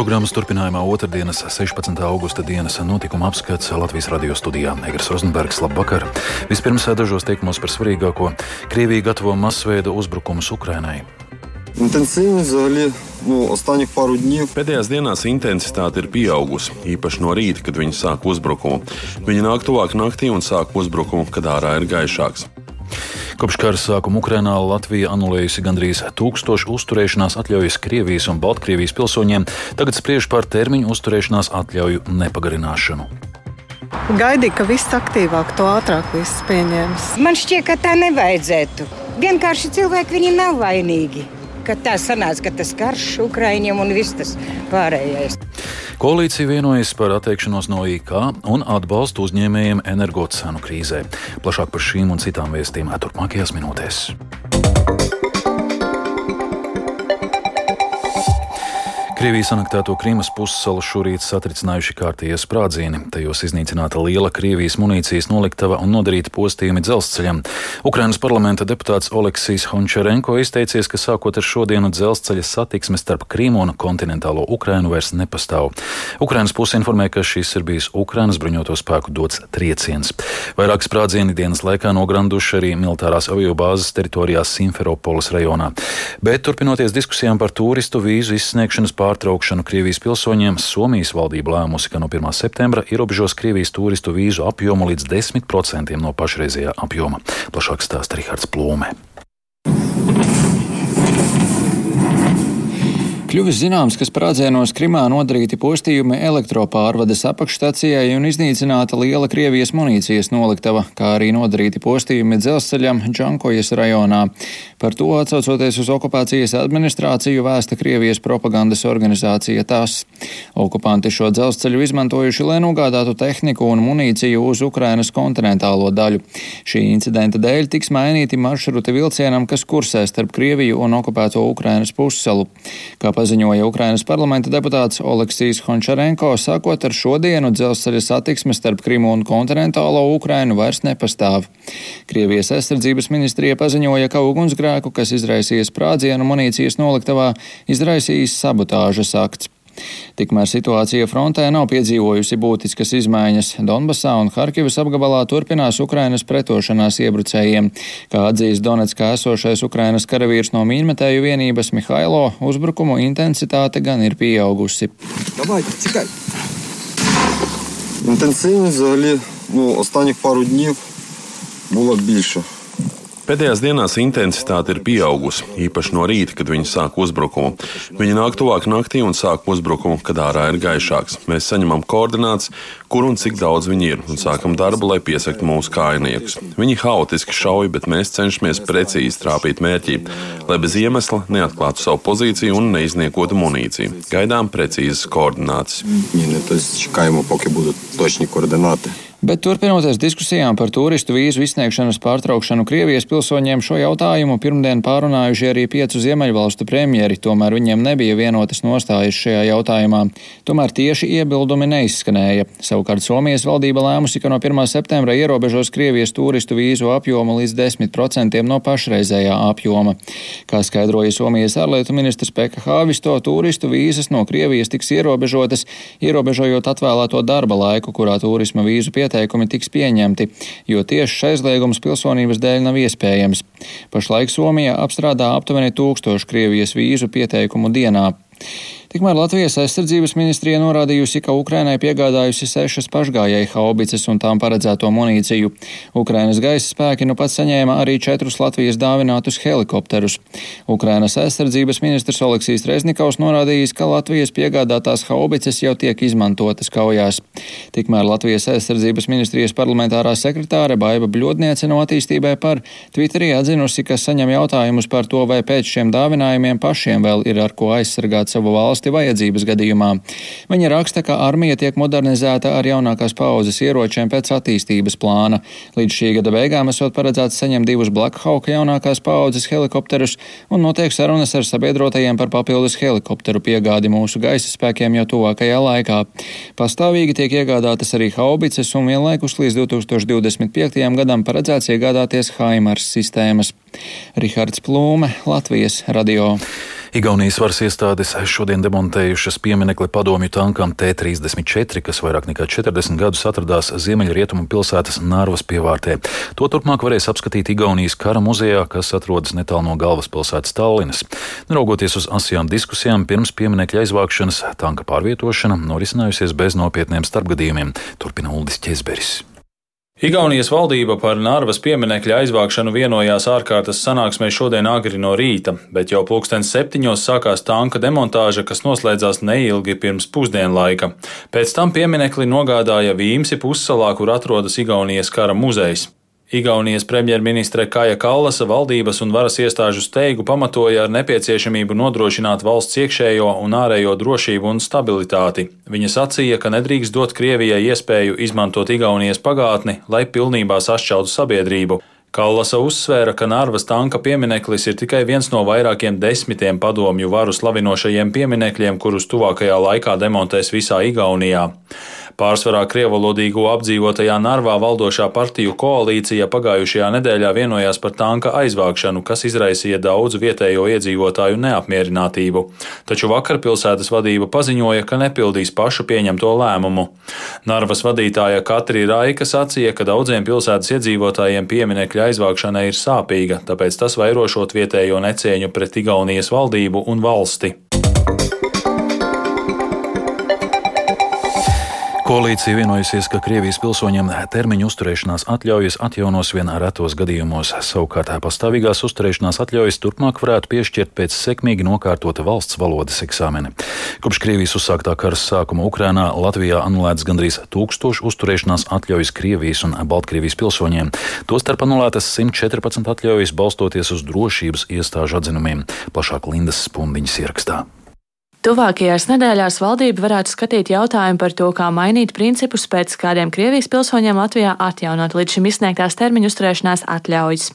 Programmas turpinājumā otrdienas, 16. augusta dienas notikuma apskats Latvijas radio studijā Negras Rozenbergs. Labvakar! Vispirms dažos teikumos par svarīgāko - Krievija gatavo masveida uzbrukumus Ukrainai. Intensīvi zaļi nu, Ostaņik pāru dņu. Pēdējās dienās intensitāte ir pieaugusi, īpaši no rīta, kad viņi sāk uzbrukumu. Viņi nāk tuvāk naktī un sāk uzbrukumu, kad ārā ir gaišāks. Kopš kara sākuma Ukrainā Latvija anulējusi gandrīz tūkstošu uzturēšanās atļaujas Krievijas un Baltkrievijas pilsoņiem, tagad spriež par termiņu uzturēšanās atļauju nepagarināšanu. Gaidīju, ka viss aktīvāk, to ātrāk viss pieņems. Man šķiet, ka tā nevajadzētu. Vienkārši cilvēki viņi nav vainīgi. Ka tā sanāca, ka tas karš Ukraiņiem un viss tas pārējais. Koalīcija vienojas par atteikšanos no IK un atbalstu uzņēmējiem energocenu krīzē. Plašāk par šīm un citām vēstījumiem turpmākajās minūtēs. Krievijas anektēto Krīmas pussalu šorīt satricinājuši kārtējie sprādzieni. Tajos iznīcināta liela Krievijas munīcijas noliktava un nodarīta postījumi dzelzceļam. Ukrainas parlamenta deputāts Oleksijs Hončarenko izteicies, ka sākot ar šodienu dzelzceļa satiksme starp Krīmu un kontinentālo Ukrainu vairs nepastāv. Ukrainas puse informē, ka šis ir bijis Ukrainas bruņoto spēku dots trieciens. Vairāk sprādzieni dienas laikā nogranduši arī militārās aviobāzes teritorijā Simferopolis rajonā. Bet turpinoties diskusijām par turistu vīzu izsniegšanas pār pārtraukšanu Krievijas pilsoņiem, Somijas valdība lēmusi, ka no 1. septembra ierobežos Krievijas turistu vīzu apjomu līdz 10% no pašreizējā apjoma. Plašāk stāsta Rihards Plūme. Kļuvis zināms, ka sprādzienos Krimā nodarīti postījumi elektropārvades apakšstacijai un iznīcināta liela Krievijas munīcijas noliktava, kā arī nodarīti postījumi dzelzceļam Džankojas rajonā. Par to atsaucoties uz okupācijas administrāciju vēsta Krievijas propagandas organizācija TAS. Okupanti šo dzelzceļu izmantojuši, lai nogādātu tehniku un munīciju uz Ukrainas kontinentālo daļu. Šī incidenta dēļ tiks mainīti maršruti vilcienam, kas kursē starp Krieviju un okupēto Ukrainas pussalu. Kā paziņoja Ukrainas parlamenta deputāts Oleksijs Hončarenko, sākot ar šodienu dzelzceļa satiksme starp Krimu un kontinentālo Ukrainu vairs nepastāv. Krievijas aizsardzības ministrija paziņoja, ka ugunsgrēku, kas izraisīja sprādzienu munīcijas noliktavā, izraisījis sabotāžas akts. Tikmēr situācija frontē nav piedzīvojusi būtiskas izmaiņas. Donbasā un Harkivas apgabalā turpinās Ukrainas pretošanās iebrucējiem. Kā atzīst Donetskā esošais Ukrainas karavīrs no mīnmetēju vienības Mihailo, uzbrukumu intensitāte gan ir pieaugusi. Інтенсивність взагалі ну, останніх пару днів було більше. Pēdējās dienās intensitāte ir pieaugusi, īpaši no rīta, kad viņi sāk uzbrukumu. Viņi nāk tuvāk naktī un sāk uzbrukumu, kad ārā ir gaišāks. Mēs saņemam koordinācijas, kur un cik daudz viņi ir, un sākam darbu, lai piesaktu mūsu kājniekus. Viņi haotiski šauj, bet mēs cenšamies precīzi trāpīt mērķī, lai bez iemesla neatklātu savu pozīciju un neizniekotu munīciju. Gaidām precīzas koordinācijas. Ні, Bet turpinoties diskusijām par turistu vīzu izsniegšanas pārtraukšanu Krievijas pilsoņiem, šo jautājumu pirmdien pārunājuši arī piecu Ziemeļvalstu premjeri, tomēr viņiem nebija vienotas nostājas šajā jautājumā. Tomēr tieši iebildumi neizskanēja. Savukārt Somijas valdība lēmusi, ka no 1. septembra ierobežos Krievijas turistu vīzu apjomu līdz 10% no pašreizējā apjoma. Kā skaidroja Somijas ārlietu ministrs Pekka Hāvisto, turistu vīzas no Krievijas tiks ierobežotas, ierobežojot atvēlēto darba laiku, kurā turisma vīzu pieteikums pieteikumi tiks pieņemti, jo tieši aizliegums pilsonības dēļ nav iespējams. Pašlaik Somija apstrādā aptuveni tūkstošu Krievijas vīzu pieteikumu dienā. Tikmēr Latvijas aizsardzības ministrija norādījusi, ka Ukrainai piegādājusi sešas pašgājēju haubices un tām paredzēto munīciju. Ukrainas gaisa spēki nu pat saņēma arī četrus Latvijas dāvinātus helikopterus. Ukrainas aizsardzības ministrs Oleksijas Reznikovs norādījis, ka Latvijas piegādātās haubices jau tiek izmantotas kaujās. Tikmēr Latvijas aizsardzības ministrijas parlamentārā sekretāre Baiva Bļodniece no attīstībai par Twitterī atzinusi, ka saņem jautājumus par to, vai pēc šiem dāvinājumiem pašiem vēl ir ar ko aizsargāt savu valsti valsti vajadzības gadījumā. Viņa raksta, ka armija tiek modernizēta ar jaunākās paudzes ieročiem pēc attīstības plāna. Līdz šī gada beigām esot paredzēts saņemt divus Black Hawk jaunākās paudzes helikopterus un notiek sarunas ar sabiedrotajiem par papildus helikopteru piegādi mūsu gaisa spēkiem jau tuvākajā laikā. Pastāvīgi tiek iegādātas arī haubices un vienlaikus līdz 2025. gadam paredzēts iegādāties Haimars sistēmas. Rihards Plūme, Latvijas radio. Igaunijas varas iestādes šodien demontējušas pieminekli padomju tankam T-34, kas vairāk nekā 40 gadus atradās ziemeļrietumu pilsētas Nārvas pievārtē. To turpmāk varēs apskatīt Igaunijas kara muzejā, kas atrodas netālu no galvaspilsētas Tallinas. Neraugoties uz asajām diskusijām, pirms pieminekļa aizvākšanas tanka pārvietošana norisinājusies bez nopietniem starpgadījumiem, turpina Uldis Česberis. Igaunijas valdība par Nārvas pieminekļa aizvākšanu vienojās ārkārtas sanāksmē šodien agri no rīta, bet jau pulksten septiņos sākās tanka demontāža, kas noslēdzās neilgi pirms pusdienlaika. Pēc tam pieminekli nogādāja Vīmsi pussalā, kur atrodas Igaunijas kara muzejs. Igaunijas premjerministre Kaja Kallasa valdības un varas iestāžu steigu pamatoja ar nepieciešamību nodrošināt valsts iekšējo un ārējo drošību un stabilitāti. Viņa sacīja, ka nedrīkst dot Krievijai iespēju izmantot Igaunijas pagātni, lai pilnībā sašķeltu sabiedrību. Kallasa uzsvēra, ka Nārvas tanka piemineklis ir tikai viens no vairākiem desmitiem padomju varu slavinošajiem pieminekļiem, kurus tuvākajā laikā demontēs visā Igaunijā. Pārsvarā krievalodīgo apdzīvotajā Narvā valdošā partiju koalīcija pagājušajā nedēļā vienojās par tanka aizvākšanu, kas izraisīja daudzu vietējo iedzīvotāju neapmierinātību. Taču vakar pilsētas vadība paziņoja, ka nepildīs pašu pieņemto lēmumu. Narvas vadītāja Katrī Raika sacīja, ka daudziem pilsētas iedzīvotājiem pieminekļa aizvākšana ir sāpīga, tāpēc tas vairošot vietējo necieņu pret Igaunijas valdību un valsti. Koalīcija vienojusies, ka Krievijas pilsoņiem termiņu uzturēšanās atļaujas atjaunos vien retos gadījumos. Savukārt pastāvīgās uzturēšanās atļaujas turpmāk varētu piešķirt pēc sekmīgi nokārtota valsts valodas eksāmena. Kopš Krievijas uzsāktā kara sākuma Ukrainā Latvijā anulētas gandrīz tūkstoši uzturēšanās atļaujas Krievijas un Baltkrievijas pilsoņiem. Tostarp anulētas 114 atļaujas balstoties uz drošības iestāžu atzinumiem. Plašāk Lindas Spundiņas ierakstā. Tuvākajās nedēļās valdība varētu skatīt jautājumu par to, kā mainīt principus, pēc kādiem Krievijas pilsoņiem Latvijā atjaunot līdz šim izsniegtās termiņu uzturēšanās atļaujas.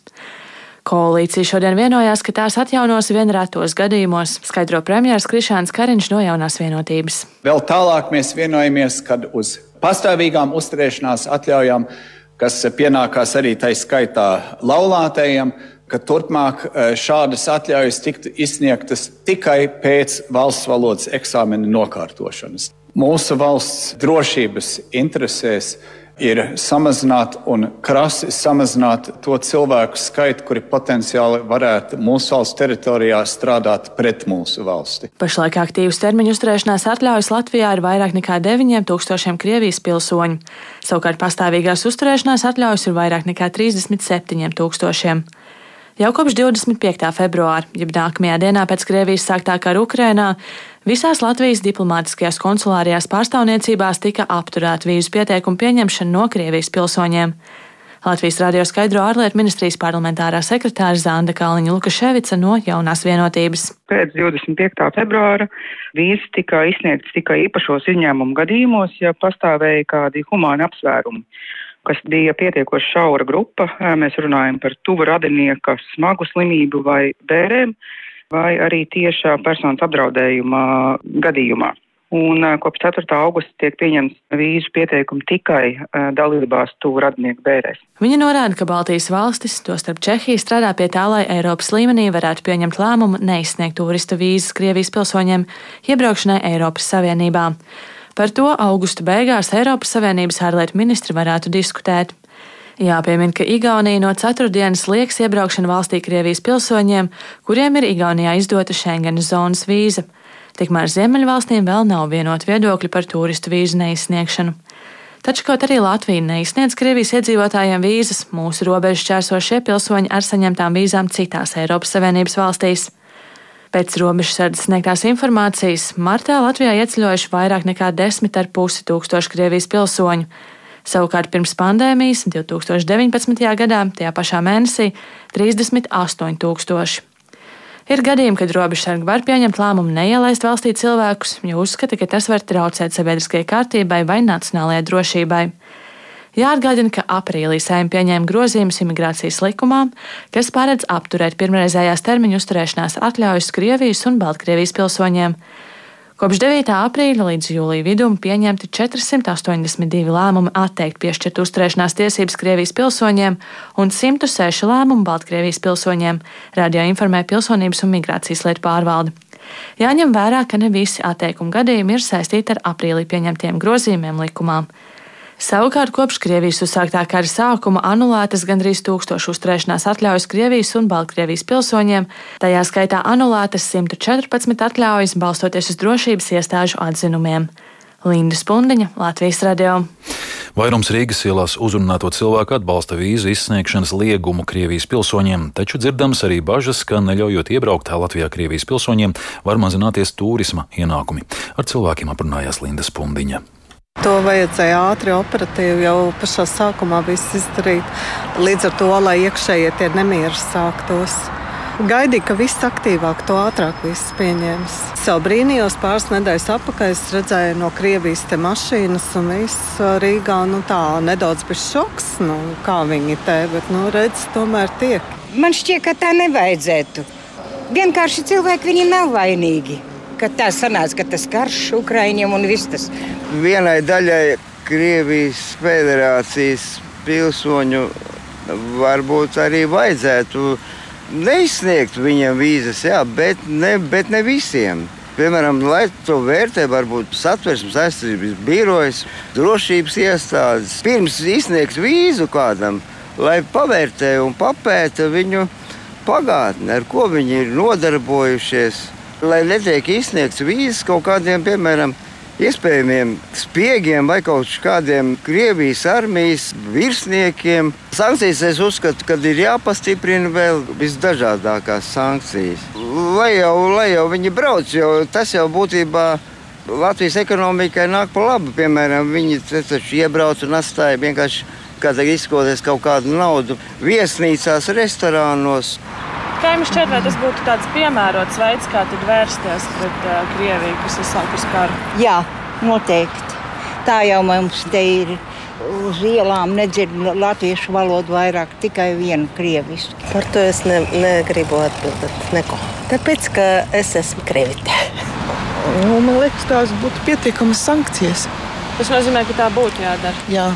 Koalīcija šodien vienojās, ka tās atjaunos vien retos gadījumos, skaidro premjerministrs Krišāns Kariņš no jaunās vienotības. Vēl tālāk mēs vienojamies, kad uz pastāvīgām uzturēšanās atļaujām, kas pienākās arī tai skaitā laulātajiem, ka turpmāk e, šādas atļaujas tiktu izsniegtas tikai pēc valsts valodas eksāmena nokārtošanas. Mūsu valsts drošības interesēs ir samazināt un krasi samazināt to cilvēku skaitu, kuri potenciāli varētu mūsu valsts teritorijā strādāt pret mūsu valsti. Pašlaik aktīvas termiņu uzturēšanās atļaujas Latvijā ir vairāk nekā 9000 Krievijas pilsoņu. Savukārt pastāvīgās uzturēšanās atļaujas ir vairāk nekā 37 tūkstošiem. Jau kopš 25. februāra, jeb nākamajā dienā pēc Krievijas sāktā kara Ukrainā, visās Latvijas diplomātiskajās konsulārajās pārstāvniecībās tika apturēta vīzu pieteikumu pieņemšana no Krievijas pilsoņiem. Latvijas radio skaidro ārlietu ministrijas parlamentārā sekretāra Zanda Kalniņa Lukaševica no jaunās vienotības. Pēc 25. februāra vīzas tika izsniegtas tikai īpašos izņēmumu gadījumos, ja pastāvēja kādi humāni apsvērumi kas bija pietiekoši šaura grupa. Mēs runājam par tuvu radinieka smagu slimību vai bērēm, vai arī tiešā personas apdraudējuma gadījumā. Un kopš 4. augusta tiek pieņemts vīzu pieteikumi tikai dalībās tuvu radinieku bērēs. Viņa norāda, ka Baltijas valstis, tostarp Čehija, strādā pie tā, lai Eiropas līmenī varētu pieņemt lēmumu neizsniegt turista vīzas Krievijas pilsoņiem iebraukšanai Eiropas Savienībā. Par to augusta beigās Eiropas Savienības ārlietu ministri varētu diskutēt. Jāpiemina, ka Igaunija no ceturtdienas liekas iebraukšanu valstī Krievijas pilsoņiem, kuriem ir Igaunijā izdota Schengenas zonas vīza. Tikmēr Ziemeļvalstīm vēl nav vienot viedokļi par turistu vīzu neizsniegšanu. Taču kaut arī Latvija neizsniedz Krievijas iedzīvotājiem vīzas, mūsu robežu šķērsošie pilsoņi ar saņemtām vīzām citās Eiropas Savienības valstīs. Pēc robežsardas sniegtās informācijas martā Latvijā ieceļojuši vairāk nekā 10,5 tūkstoši Krievijas pilsoņu. Savukārt pirms pandēmijas 2019. gadā, tajā pašā mēnesī, 38 tūkstoši. Ir gadījumi, kad robežsargi var pieņemt lēmumu neielaist valstī cilvēkus, jo uzskata, ka tas var traucēt sabiedriskajai kārtībai vai nacionālajai drošībai. Jāatgādina, ka aprīlī saimta pieņēma grozījumus imigrācijas likumā, kas paredz apturēt pirmreizējās termiņu uzturēšanās atļaujas Krievijas un Baltkrievijas pilsoņiem. Kopš 9. aprīļa līdz jūlija vidum pieņemti 482 lēmumi atteikt piešķirt uzturēšanās tiesības Krievijas pilsoņiem un 106 lēmumi Baltkrievijas pilsoņiem, radio informē Pilsonības un migrācijas lietu pārvalde. Jāņem vērā, ka ne visi atteikumu gadījumi ir saistīti ar aprīlī pieņemtiem grozījumiem likumā. Savukārt kopš Krievijas uzsāktā kara sākuma anulētas gandrīz tūkstošu uzturēšanās atļaujas Krievijas un Baltkrievijas pilsoņiem, tajā skaitā anulētas 114 atļaujas balstoties uz drošības iestāžu atzinumiem. Linda Spundiņa, Latvijas radio. Vairums Rīgas ielās uzrunāto cilvēku atbalsta vīzu izsniegšanas liegumu Krievijas pilsoņiem, taču dzirdams arī bažas, ka neļaujot iebraukt Latvijā Krievijas pilsoņiem, var mazināties turisma ienākumi. Ar cilvēkiem aprunājās Linda Spundiņa. To vajadzēja ātri, operatīvi jau pašā sākumā izdarīt. Līdz ar to, lai iekšējie tie nemieri sāktos. Gaidīju, ka viss aktīvāk, to ātrāk viss pieņems. Savu brīnījos pāris nedēļas atpakaļ redzēju no Krievijas te mašīnas un viss Rīgā. Nu, tā nedaudz bija šoks, nu, kā viņi te, bet nu, redz, tomēr tiek. Man šķiet, ka tā nevajadzētu. Vienkārši cilvēki viņi nav vainīgi. Kad tā sanāca, ka tas karš Ukraiņiem un viss tas. Vienai daļai Krievijas federācijas pilsoņu varbūt arī vajadzētu neizsniegt viņiem vīzas, jā, bet, ne, bet ne visiem. Piemēram, lai to vērtē, varbūt satversmes aizsardzības birojas, drošības iestādes, pirms izsniegs vīzu kādam, lai pavērtē un papēta viņu pagātni, ar ko viņi ir nodarbojušies. Lai netiek izsniegts vīzas kaut kādiem, piemēram, iespējamiem spiegiem vai kaut kādiem Krievijas armijas virsniekiem. Sankcijas es uzskatu, ka ir jāpastiprina vēl visdažādākās sankcijas. Lai jau, lai jau viņi brauc, jo tas jau būtībā. Latvijas ekonomikai nāk pa labu. Piemēram, viņi taču iebrauc un atstāja vienkārši izkoties kaut kādu naudu viesnīcās, restorānos. Kā jums šķiet, vai tas būtu tāds piemērots veids, kā vērsties pret uh, Krieviju, kas ir sākus karu? Jā, noteikti. Tā jau mums te ir. Uz ielām nedzird latviešu valodu vairāk, tikai vienu krievisku. Par to es ne, negribu atbildēt neko. Tāpēc, ka es esmu krievite. Nu, man liekas, tās būtu pietiekamas sankcijas. Tas nozīmē, ka tā būtu jādara. Jā.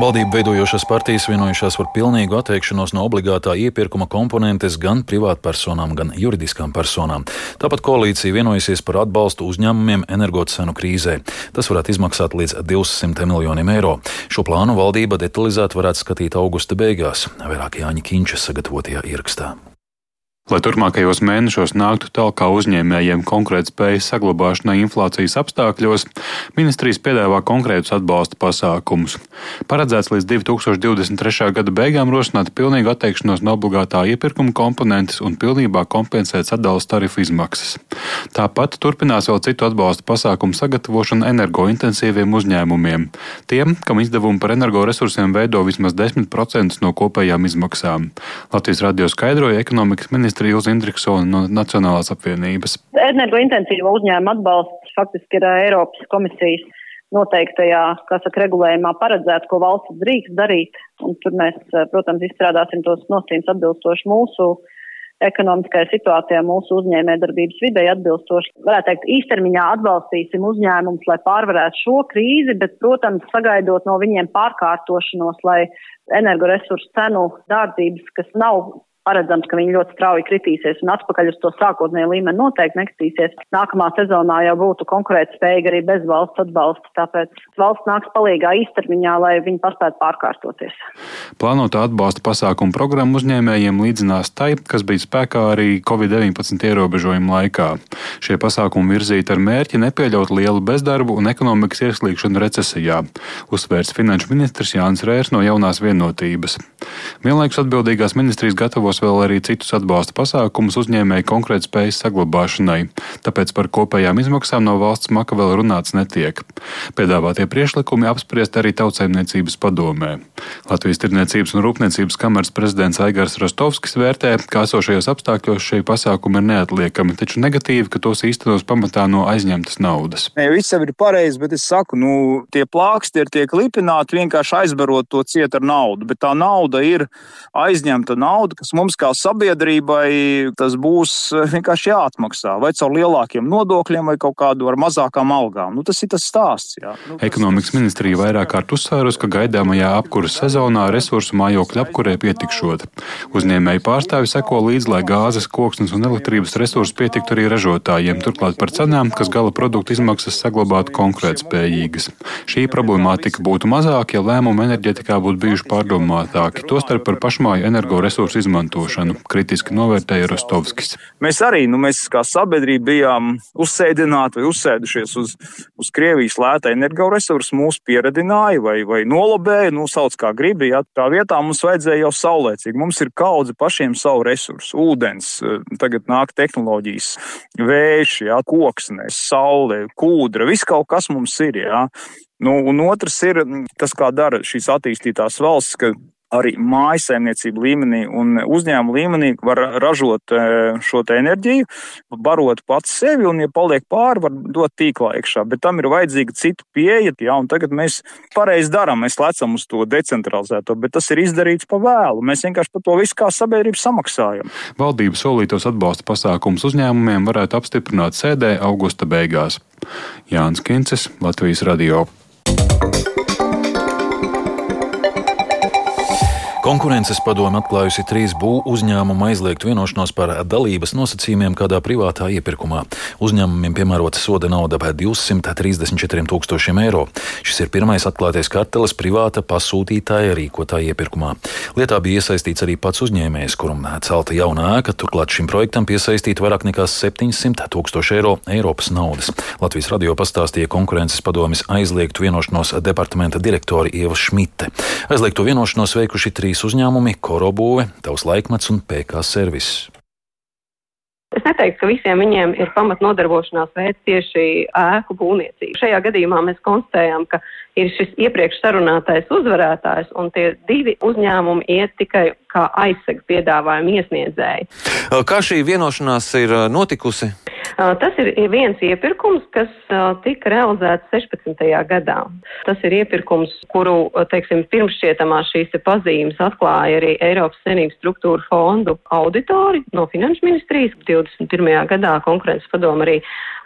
Valdību veidojošās partijas vienojušās par pilnīgu atteikšanos no obligātā iepirkuma komponentes gan privātpersonām, gan juridiskām personām. Tāpat koalīcija vienojusies par atbalstu uzņēmumiem energocenu krīzē. Tas varētu izmaksāt līdz 200 miljoniem eiro. Šo plānu valdība detalizēti varētu skatīt augusta beigās, vairāk Jāņa Kinča sagatavotajā ierakstā. Lai turpmākajos mēnešos nāktu tālāk uzņēmējiem konkurētspējas saglabāšanai inflācijas apstākļos, ministrijas piedāvā konkrētus atbalsta pasākumus. Paredzēts līdz 2023. gada beigām rosināt pilnīgu atteikšanos no obligātā iepirkuma komponentes un pilnībā kompensēt sadalas tarifu izmaksas. Tāpat turpinās vēl citu atbalsta pasākumu sagatavošana energointensīviem uzņēmumiem, tiem, kam izdevumi par energoresursiem veido vismaz 10% no kopējām izmaksām. Latvijas radio skaidroja ekonomikas ministrs Ilza Indriksona no Nacionālās apvienības. Energointensīvo uzņēmumu atbalsts faktiski ir Eiropas komisijas noteiktajā, kā saka, regulējumā paredzēts, ko valsts drīkst darīt. Un tur mēs, protams, izstrādāsim tos nosacījumus atbilstoši mūsu ekonomiskajai situācijai, mūsu uzņēmējdarbības videi atbilstoši. Varētu teikt, īstermiņā atbalstīsim uzņēmumus, lai pārvarētu šo krīzi, bet, protams, sagaidot no viņiem pārkārtošanos, lai energoresursu cenu dārdzības, kas nav paredzams, ka viņi ļoti strauji kritīsies un atpakaļ uz to sākotnējo līmeni noteikti nekritīsies. Nākamā sezonā jau būtu konkurētspējīga arī bez valsts atbalsta, tāpēc valsts nāks palīgā īstermiņā, lai viņi paspētu pārkārtoties. Plānotā atbalsta pasākuma programma uzņēmējiem līdzinās tai, kas bija spēkā arī Covid-19 ierobežojumu laikā. Šie pasākumi virzīti ar mērķi nepieļaut lielu bezdarbu un ekonomikas ieslīgšanu recesijā, uzsvērts finanšu ministrs Jānis Rērs no jaunās vienotības. Vienlaikus atbildīgās ministrijas gatavos vēl arī citus atbalsta pasākumus uzņēmēju konkurētspējas saglabāšanai, tāpēc par kopējām izmaksām no valsts maka vēl runāts netiek. Piedāvātie priešlikumi apspriest arī tautsaimniecības padomē. Latvijas Tirniecības un Rūpniecības kameras prezidents Aigars Rostovskis vērtē, ka esošajos apstākļos šie pasākumi ir neatliekami, taču negatīvi, ka tos īstenos pamatā no aizņemtas naudas. Ne, viss jau ir pareizi, bet es saku, nu, tie plāksti ir tiek lipināti vienkārši aizbarot to ciet ar naudu, bet tā nauda ir aizņemta nauda, kas mums kā sabiedrībai tas būs vienkārši jāatmaksā. Vai caur lielākiem nodokļiem, vai kaut kādu ar mazākām algām. Nu, tas ir tas stāsts. Jā. Nu, tas, Ekonomikas ministrija vairāk kārt uzsvērus, ka gaidāmajā apkuras sezonā resursu mājokļu apkurē pietikšot. Uzņēmēji pārstāvi seko līdzi, lai gāzes, koksnes un elektrības resursi pietiktu arī ražotājiem, turklāt par cenām, kas gala produktu izmaksas saglabātu konkurētspējīgas. Šī problemātika būtu mazāka, ja lēmumi enerģetikā būtu bijuši pārdomātāki, tostarp par pašmāju energoresursu izmantošanu, kritiski novērtēja Rostovskis. Mēs arī, nu, mēs kā sabiedrība bijām uzsēdināti vai uzsēdušies uz, uz Krievijas lēta energoresursu, mūs pieredināja vai, vai nolobēja, nu, sauc kā gribi. Ja? Tā vietā mums vajadzēja jau saulēcīgi. Mums ir kaudze pašiem savu resursu, ūdens, tagad nāk tehnoloģijas, vējš, ja? koksnes, saule, kūdra, viss kaut kas mums ir. Ja? Nu, un otrs ir tas, kā dara šīs attīstītās valsts, ka arī mājsaimniecību līmenī un uzņēmumu līmenī var ražot e, šo enerģiju, barot pats sevi, un, ja paliek pāri, var dot tīklā iekšā. Bet tam ir vajadzīga cita pieeja, jā, tagad mēs pareizi darām, mēs lecam uz to decentralizēto, bet tas ir izdarīts pa vēlu. Mēs vienkārši par to visu kā sabiedrība samaksājam. Valdības solītos atbalsta pasākums uzņēmumiem varētu apstiprināt sēdē augusta beigās. Jānis Kincis, Latvijas Radio. Konkurences padome atklājusi trīs būvu uzņēmumu aizliegtu vienošanos par dalības nosacījumiem kādā privātā iepirkumā. Uzņēmumiem piemērota soda nauda par 234 tūkstošiem eiro. Šis ir pirmais atklātais kartelis privāta pasūtītāja rīkotā iepirkumā. Lietā bija iesaistīts arī pats uzņēmējs, kuram celta jauna ēka, turklāt šim projektam piesaistīta vairāk nekā 700 tūkstoši eiro Eiropas naudas. Latvijas radio pastāstīja konkurences padomis aizliegtu vienošanos departamenta direktori Ieva Šmite. Aizliegtu vienošanos veikuši trīs trīs uzņēmumi - Korobūve, Tavs laikmets un PK servis. Es neteiktu, ka visiem viņiem ir pamatnodarbošanās veids tieši ēku būvniecība. Šajā gadījumā mēs konstatējām, ka ir šis iepriekš sarunātais uzvarētājs, un tie divi uzņēmumi iet tikai kā aizsega piedāvājumu iesniedzēji. Kā šī vienošanās ir notikusi? Tas ir viens iepirkums, kas tika realizēts 16. gadā. Tas ir iepirkums, kuru, teiksim, pirmšķietamā šīs pazīmes atklāja arī Eiropas Savienības struktūra fondu auditori no Finanšu ministrijas. 21. gadā konkurences padoma arī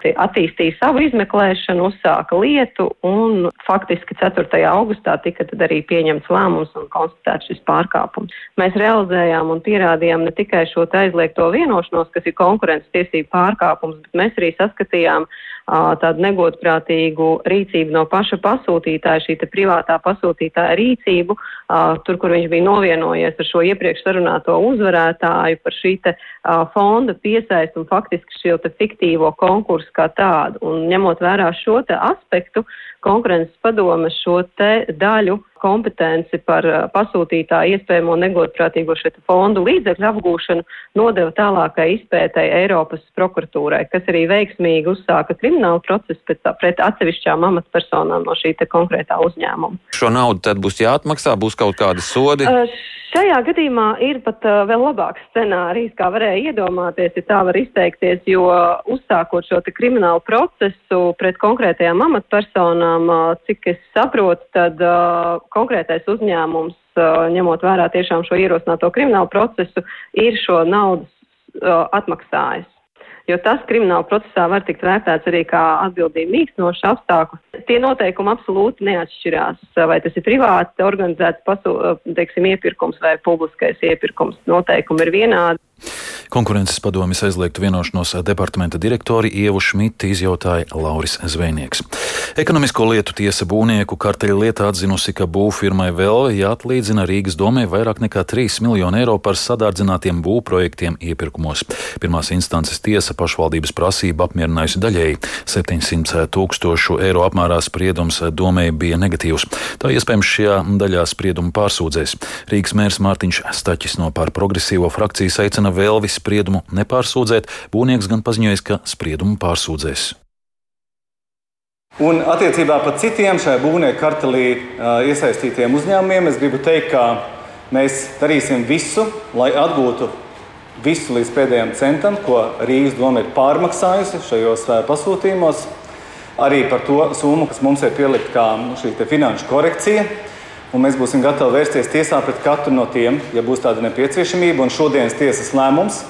attīstīja savu izmeklēšanu, uzsāka lietu un faktiski 4. augustā tika arī pieņemts lēmums un konstatēts šis pārkāpums. Mēs realizējām un pierādījām ne tikai šo aizliegto vienošanos, kas ir konkurences tiesību pārkāpums, bet mēs arī saskatījām tādu negodprātīgu rīcību no paša pasūtītāja, šī privātā pasūtītāja rīcību, tur, kur viņš bija novienojies ar šo iepriekš sarunāto uzvarētāju par šī te fonda piesaistu un faktiski šo te fiktīvo konkursu kā tādu. Un ņemot vērā šo te aspektu, konkurences padome šo te daļu kompetenci par pasūtītāju iespējamo negodprātīgo šo fondu līdzekļu apgūšanu nodeva tālākai izpētai Eiropas prokuratūrai, kas arī veiksmīgi uzsāka kriminālu procesu pret, pret atsevišķām amatpersonām no šī konkrētā uzņēmuma. Šo naudu tad būs jāatmaksā, būs kaut kādi sodi? Uh, Šajā gadījumā ir pat uh, vēl labāks scenārijs, kā varēja iedomāties, ja tā var izteikties, jo uzsākot šo kriminālu procesu pret konkrētajām amatpersonām, uh, cik es saprotu, tad uh, konkrētais uzņēmums, uh, ņemot vērā tiešām šo ierosināto kriminālu procesu, ir šo naudas uh, atmaksājis jo tas krimināla procesā var tikt vērtēts arī kā atbildība mīkstinošs apstākļus. Tie noteikumi absolūti neatšķirās, vai tas ir privāti organizēts pasu, teiksim, iepirkums vai publiskais iepirkums. Noteikumi ir vienādi. Konkurences padomjas aizliegtu vienošanos departamenta direktori Ievu Šmiti izjautāja Lauris Zvejnieks. Ekonomisko lietu tiesa būvnieku karteļa lietā atzinusi, ka būvfirmai vēl jāatlīdzina Rīgas domē vairāk nekā 3 miljonu eiro par sadārdzinātiem būvprojektiem iepirkumos. Pirmās instances tiesa pašvaldības prasību apmierinājusi daļēji. 700 tūkstošu eiro apmērā spriedums domē bija negatīvs. Tā iespējams šajā daļā spriedumu pārsūdzēs. Rīgas mērs Mārtiņš Staķis no pār progresīvo frakcijas aicina vēl visu spriedumu nepārsūdzēt, būvnieks gan paziņojis, ka spriedumu pārsūdzēs. Un attiecībā par citiem šajā būvnieku kartelī iesaistītiem uzņēmumiem es gribu teikt, ka mēs darīsim visu, lai atgūtu visu līdz pēdējiem centam, ko Rīgas doma ir pārmaksājusi šajos pasūtījumos. Arī par to summu, kas mums ir pielikta kā nu, šī finanšu korekcija. Un mēs būsim gatavi vērsties tiesā pret katru no tiem, ja būs tāda nepieciešamība. Un šodienas tiesas lēmums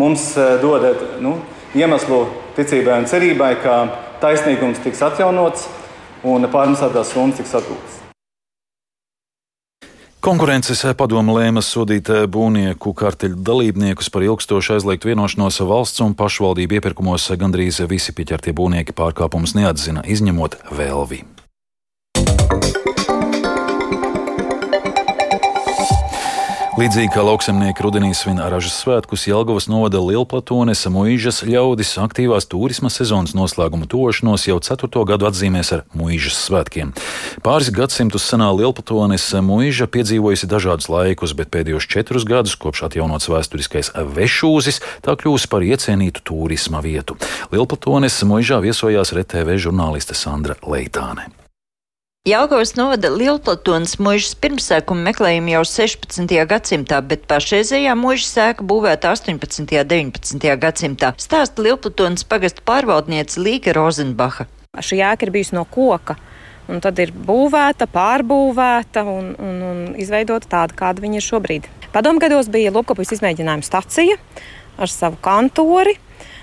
mums eh, dod nu, iemeslu ticībai un cerībai, ka taisnīgums tiks atjaunots un pārmestātās summas tiks atgūtas. Konkurences padoma lēma sodīt būvnieku karteļu dalībniekus par ilgstoši aizliegtu vienošanos valsts un pašvaldību iepirkumos. Gandrīz visi pieķertie būvnieki pārkāpumus neatzina, izņemot Velvi. Līdzīgi kā lauksemnieki rudenī svin ražas svētkus, Jelgavas novada Lielplatones muīžas ļaudis aktīvās turisma sezonas noslēguma tošanos jau ceturto gadu atzīmēs ar muīžas svētkiem. Pāris gadsimtus senā Lielplatones muīža piedzīvojusi dažādus laikus, bet pēdējos četrus gadus, kopš atjaunots vēsturiskais vešūzis, tā kļūst par iecienītu turisma vietu. Lielplatones muīžā viesojās RTV žurnāliste Sandra Leitāne. Jelgavas novada Lielplatonas mūžas pirmsēkumu meklējumi jau 16. gadsimtā, bet pašreizējā mūža sēka būvēta 18. un 19. gadsimtā, stāsta Lielplatonas pagasta pārvaldniece Līga Rozenbacha. Šī ēka ir bijusi no koka. Un tad ir būvēta, pārbūvēta un, un, un izveidota tāda, kāda viņa ir šobrīd. Padomgados bija Lopkopijas izmēģinājuma stacija ar savu kantori.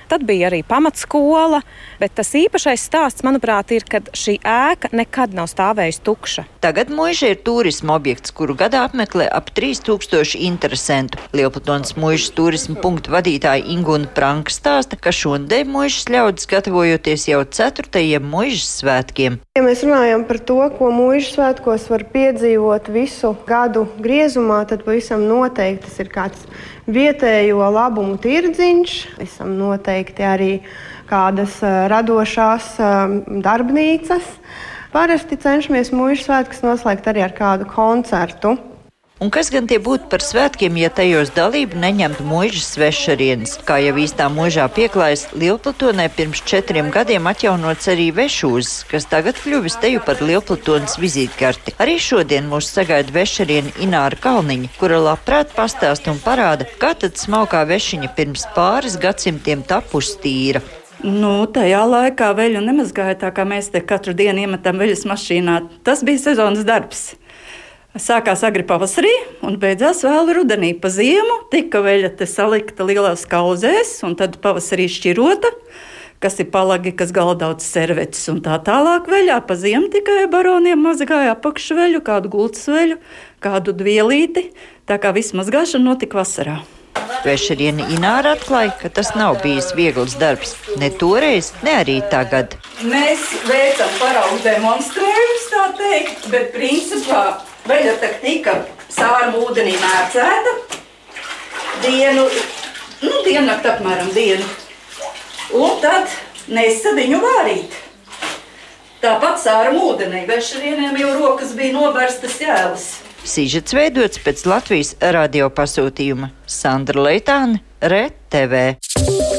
Tad bija arī pamatskola, bet tas īpašais stāsts, manuprāt, ir, ka šī ēka nekad nav stāvējusi tukša. Tagad mūža ir turisma objekts, kuru gadā apmeklē ap 3000 interesantu. Lielpatons mūžas turisma punktu vadītāja Ingūna Pranka stāsta, ka šodien mūžas ļaudis gatavojoties jau ceturtajiem mūžas svētkiem. Ja mēs runājam par to, ko mūžas svētkos var piedzīvot visu gadu griezumā, tad pavisam noteikti tas ir kāds vietējo labumu tirdziņš, visam noteikti arī kādas radošās darbnīcas. Parasti cenšamies mūža svētkus noslēgt arī ar kādu koncertu. Un kas gan tie būtu par svētkiem, ja tajos dalību neņemtu mūžas svešarienes? Kā jau īstā mūžā pieklājas Lielplatonē pirms četriem gadiem atjaunots arī vešūzes, kas tagad kļuvis teju par Lielplatonas vizītkarti. Arī šodien mūs sagaida vešariene Ināra Kalniņa, kura labprāt pastāst un parāda, kā tad smalkā vešiņa pirms pāris gadsimtiem tapusi tīra. Nu, tajā laikā veļu nemazgāja tā, kā mēs te katru dienu iemetam veļas mašīnā. Tas bija sezonas darbs. Sākās agri pavasarī un beidzās vēl rudenī. Pa ziemu tika veļa salikta lielās kauzēs, un tad pavasarī šķirota, kas ir palagi, kas galdauts servetes un tā tālāk veļā. Pa ziemu tikai baroniem mazgāja apakšveļu, kādu gultas veļu, kādu dvielīti. Tā kā viss mazgāšana notika vasarā. Vešeriena Ināra atklāja, ka tas nav bijis viegls darbs ne toreiz, ne arī tagad. Mēs veicam paraugu demonstrējumus, tā teikt, bet principā Veļa tika sārmu ūdenī mērcēta dienu, nu, diennakti apmēram dienu. Un tad nesa viņu vārīt. Tāpat sāram ūdenī, vešarieniem jau rokas bija noberstas jēlas. Sīžets veidots pēc Latvijas radio pasūtījuma Sandra Leitāne, RTV.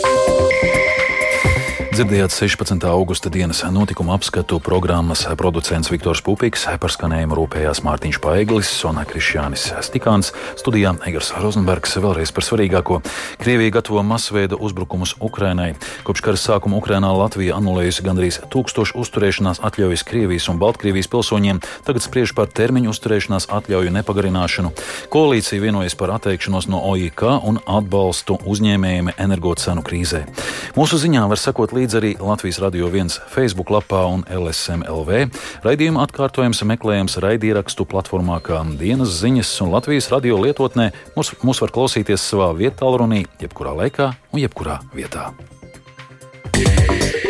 Dzirdējāt 16. augusta dienas notikuma apskatu programmas producents Viktors Pupiks, par skanējumu rūpējās Mārtiņš Paeglis un Krišjānis Stikāns. Studijā Egars Rozenbergs vēlreiz par svarīgāko. Krievija gatavo masveida uzbrukumus Ukrainai. Kopš kara sākuma Ukrainā Latvija anulējusi gandrīz tūkstošu uzturēšanās atļaujas Krievijas un Baltkrievijas pilsoņiem, tagad spriež par termiņu uzturēšanās atļauju nepagarināšanu. Koalīcija vienojas par atteikšanos no OIK un atbalstu uzņēmējiem energocenu krīzē. Mūsu ziņā var sekot līdzi arī Latvijas Radio 1 Facebook lapā un LSMLV. Raidījuma atkārtojums meklējams raidierakstu platformā kā dienas ziņas un Latvijas radio lietotnē. Mūs, mūs var klausīties savā vietā, runī, jebkurā laikā un jebkurā vietā. Yeah.